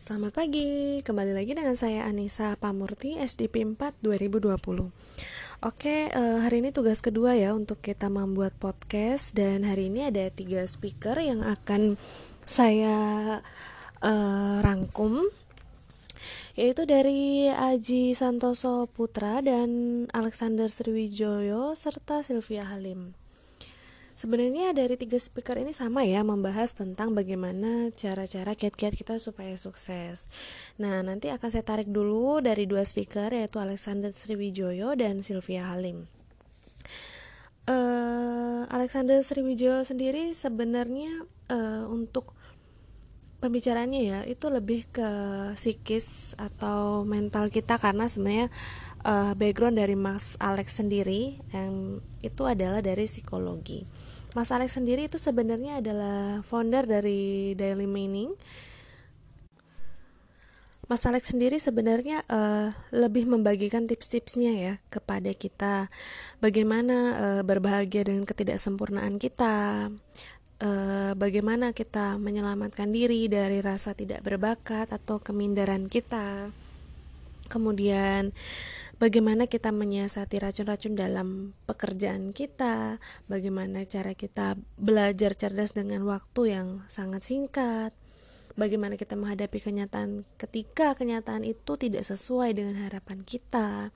Selamat pagi, kembali lagi dengan saya Anissa Pamurti, SDP 4 2020 Oke, uh, hari ini tugas kedua ya untuk kita membuat podcast Dan hari ini ada tiga speaker yang akan saya uh, rangkum Yaitu dari Aji Santoso Putra dan Alexander Sriwijoyo serta Sylvia Halim Sebenarnya dari tiga speaker ini sama ya membahas tentang bagaimana cara-cara kiat-kiat kita supaya sukses. Nah, nanti akan saya tarik dulu dari dua speaker yaitu Alexander Sriwijoyo dan Sylvia Halim. Uh, Alexander Sriwijoyo sendiri sebenarnya uh, untuk pembicaraannya ya itu lebih ke psikis atau mental kita karena sebenarnya uh, background dari Mas Alex sendiri yang itu adalah dari psikologi. Mas Alex sendiri itu sebenarnya adalah founder dari Daily Meaning. Mas Alex sendiri sebenarnya uh, lebih membagikan tips-tipsnya ya kepada kita bagaimana uh, berbahagia dengan ketidaksempurnaan kita, uh, bagaimana kita menyelamatkan diri dari rasa tidak berbakat atau kemindaran kita. Kemudian bagaimana kita menyiasati racun-racun dalam pekerjaan kita, bagaimana cara kita belajar cerdas dengan waktu yang sangat singkat, bagaimana kita menghadapi kenyataan ketika kenyataan itu tidak sesuai dengan harapan kita.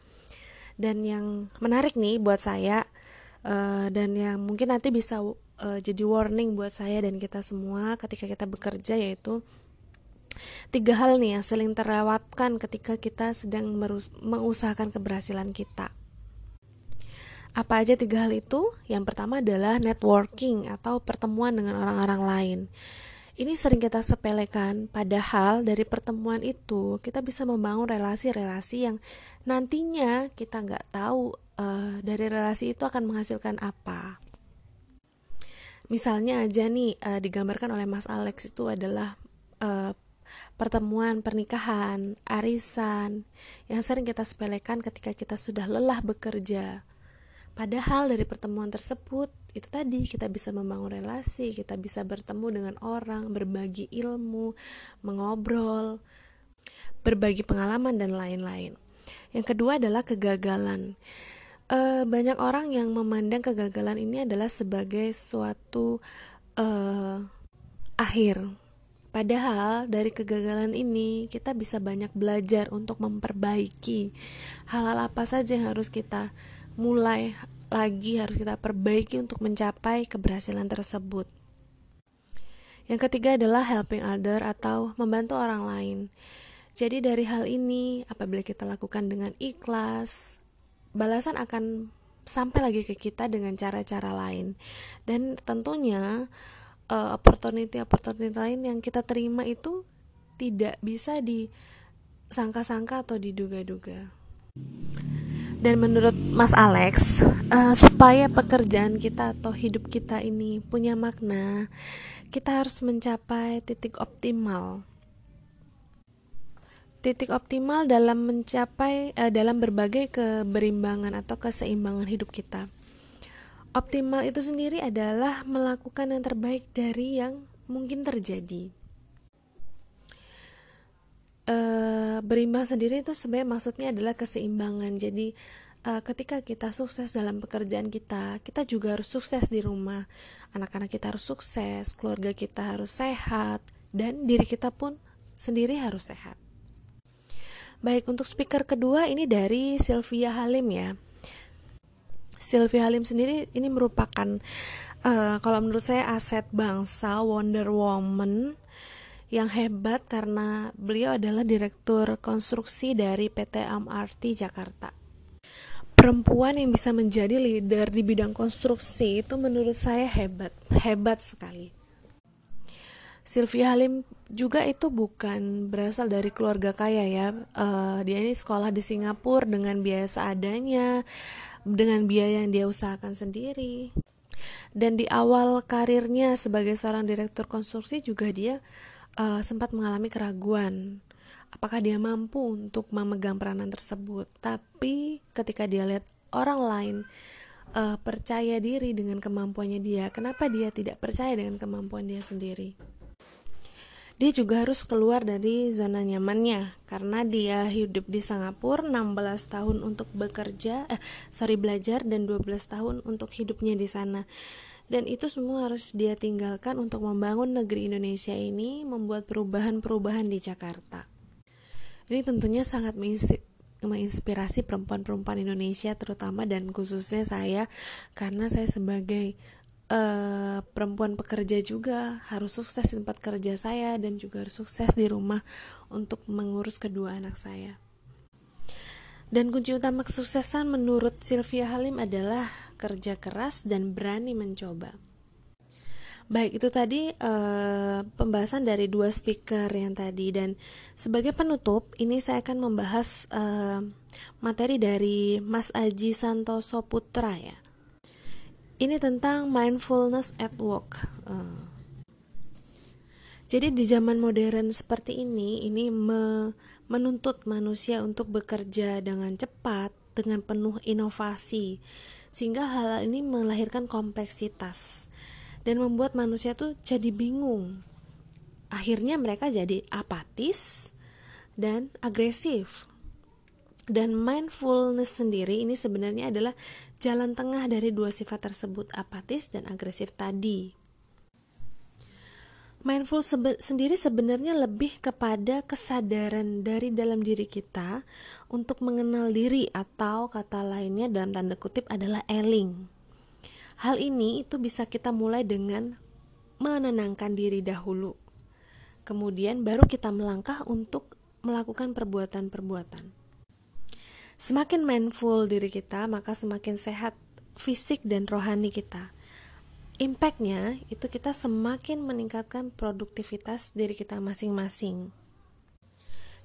Dan yang menarik nih buat saya uh, dan yang mungkin nanti bisa uh, jadi warning buat saya dan kita semua ketika kita bekerja yaitu Tiga hal nih yang saling terlewatkan ketika kita sedang mengusahakan keberhasilan kita. Apa aja tiga hal itu? Yang pertama adalah networking atau pertemuan dengan orang-orang lain. Ini sering kita sepelekan, padahal dari pertemuan itu kita bisa membangun relasi-relasi yang nantinya kita nggak tahu uh, dari relasi itu akan menghasilkan apa. Misalnya aja nih uh, digambarkan oleh Mas Alex itu adalah uh, pertemuan pernikahan, arisan, yang sering kita sepelekan ketika kita sudah lelah bekerja. Padahal dari pertemuan tersebut, itu tadi kita bisa membangun relasi, kita bisa bertemu dengan orang, berbagi ilmu, mengobrol, berbagi pengalaman, dan lain-lain. Yang kedua adalah kegagalan. E, banyak orang yang memandang kegagalan ini adalah sebagai suatu e, akhir Padahal dari kegagalan ini kita bisa banyak belajar untuk memperbaiki hal-hal apa saja yang harus kita mulai lagi harus kita perbaiki untuk mencapai keberhasilan tersebut. Yang ketiga adalah helping other atau membantu orang lain. Jadi dari hal ini apabila kita lakukan dengan ikhlas, balasan akan sampai lagi ke kita dengan cara-cara lain. Dan tentunya uh, opportunity opportunity lain yang kita terima itu tidak bisa disangka-sangka atau diduga-duga. Dan menurut Mas Alex, uh, supaya pekerjaan kita atau hidup kita ini punya makna, kita harus mencapai titik optimal. Titik optimal dalam mencapai uh, dalam berbagai keberimbangan atau keseimbangan hidup kita optimal itu sendiri adalah melakukan yang terbaik dari yang mungkin terjadi. E, berimbang sendiri itu sebenarnya maksudnya adalah keseimbangan. Jadi e, ketika kita sukses dalam pekerjaan kita, kita juga harus sukses di rumah. Anak-anak kita harus sukses, keluarga kita harus sehat, dan diri kita pun sendiri harus sehat. Baik, untuk speaker kedua ini dari Sylvia Halim ya. Sylvia Halim sendiri ini merupakan uh, kalau menurut saya aset bangsa Wonder Woman yang hebat karena beliau adalah direktur konstruksi dari PT MRT Jakarta. Perempuan yang bisa menjadi leader di bidang konstruksi itu menurut saya hebat, hebat sekali. Sylvia Halim juga itu bukan berasal dari keluarga kaya ya. Uh, dia ini sekolah di Singapura dengan biaya seadanya dengan biaya yang dia usahakan sendiri. Dan di awal karirnya sebagai seorang direktur konstruksi juga dia uh, sempat mengalami keraguan apakah dia mampu untuk memegang peranan tersebut. Tapi ketika dia lihat orang lain uh, percaya diri dengan kemampuannya dia, kenapa dia tidak percaya dengan kemampuan dia sendiri? Dia juga harus keluar dari zona nyamannya. Karena dia hidup di Singapura 16 tahun untuk bekerja eh sorry belajar dan 12 tahun untuk hidupnya di sana. Dan itu semua harus dia tinggalkan untuk membangun negeri Indonesia ini membuat perubahan-perubahan di Jakarta. Ini tentunya sangat menginspirasi perempuan-perempuan Indonesia terutama dan khususnya saya karena saya sebagai uh, perempuan pekerja juga harus sukses di tempat kerja saya dan juga harus sukses di rumah untuk mengurus kedua anak saya. Dan kunci utama kesuksesan menurut Sylvia Halim adalah kerja keras dan berani mencoba. Baik, itu tadi uh, pembahasan dari dua speaker yang tadi dan sebagai penutup ini saya akan membahas uh, materi dari Mas Aji Santoso Putra ya. Ini tentang mindfulness at work. Uh. Jadi di zaman modern seperti ini, ini me menuntut manusia untuk bekerja dengan cepat, dengan penuh inovasi, sehingga hal ini melahirkan kompleksitas dan membuat manusia tuh jadi bingung. Akhirnya mereka jadi apatis dan agresif. Dan mindfulness sendiri ini sebenarnya adalah jalan tengah dari dua sifat tersebut, apatis dan agresif tadi. Mindful sebe sendiri sebenarnya lebih kepada kesadaran dari dalam diri kita untuk mengenal diri atau kata lainnya dalam tanda kutip adalah eling. Hal ini itu bisa kita mulai dengan menenangkan diri dahulu. Kemudian baru kita melangkah untuk melakukan perbuatan-perbuatan. Semakin mindful diri kita, maka semakin sehat fisik dan rohani kita. Impactnya itu kita semakin meningkatkan produktivitas diri kita masing-masing.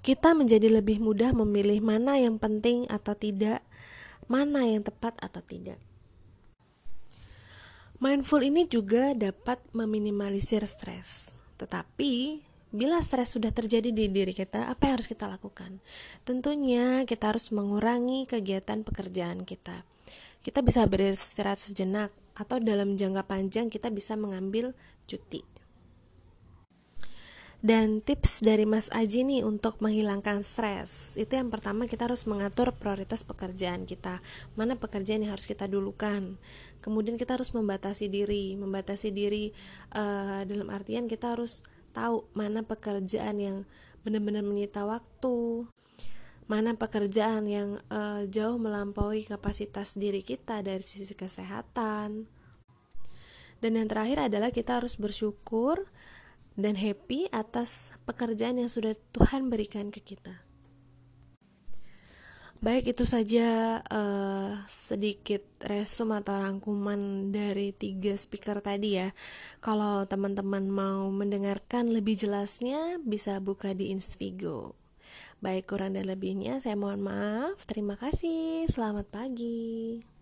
Kita menjadi lebih mudah memilih mana yang penting atau tidak, mana yang tepat atau tidak. Mindful ini juga dapat meminimalisir stres, tetapi Bila stres sudah terjadi di diri kita, apa yang harus kita lakukan? Tentunya kita harus mengurangi kegiatan pekerjaan kita. Kita bisa beristirahat sejenak atau dalam jangka panjang kita bisa mengambil cuti. Dan tips dari Mas Aji nih untuk menghilangkan stres Itu yang pertama kita harus mengatur prioritas pekerjaan kita Mana pekerjaan yang harus kita dulukan Kemudian kita harus membatasi diri Membatasi diri uh, dalam artian kita harus tahu mana pekerjaan yang benar-benar menyita waktu, mana pekerjaan yang uh, jauh melampaui kapasitas diri kita dari sisi kesehatan. Dan yang terakhir adalah kita harus bersyukur dan happy atas pekerjaan yang sudah Tuhan berikan ke kita. Baik, itu saja uh, sedikit resum atau rangkuman dari tiga speaker tadi ya. Kalau teman-teman mau mendengarkan lebih jelasnya, bisa buka di Inspigo. Baik, kurang dan lebihnya saya mohon maaf. Terima kasih. Selamat pagi.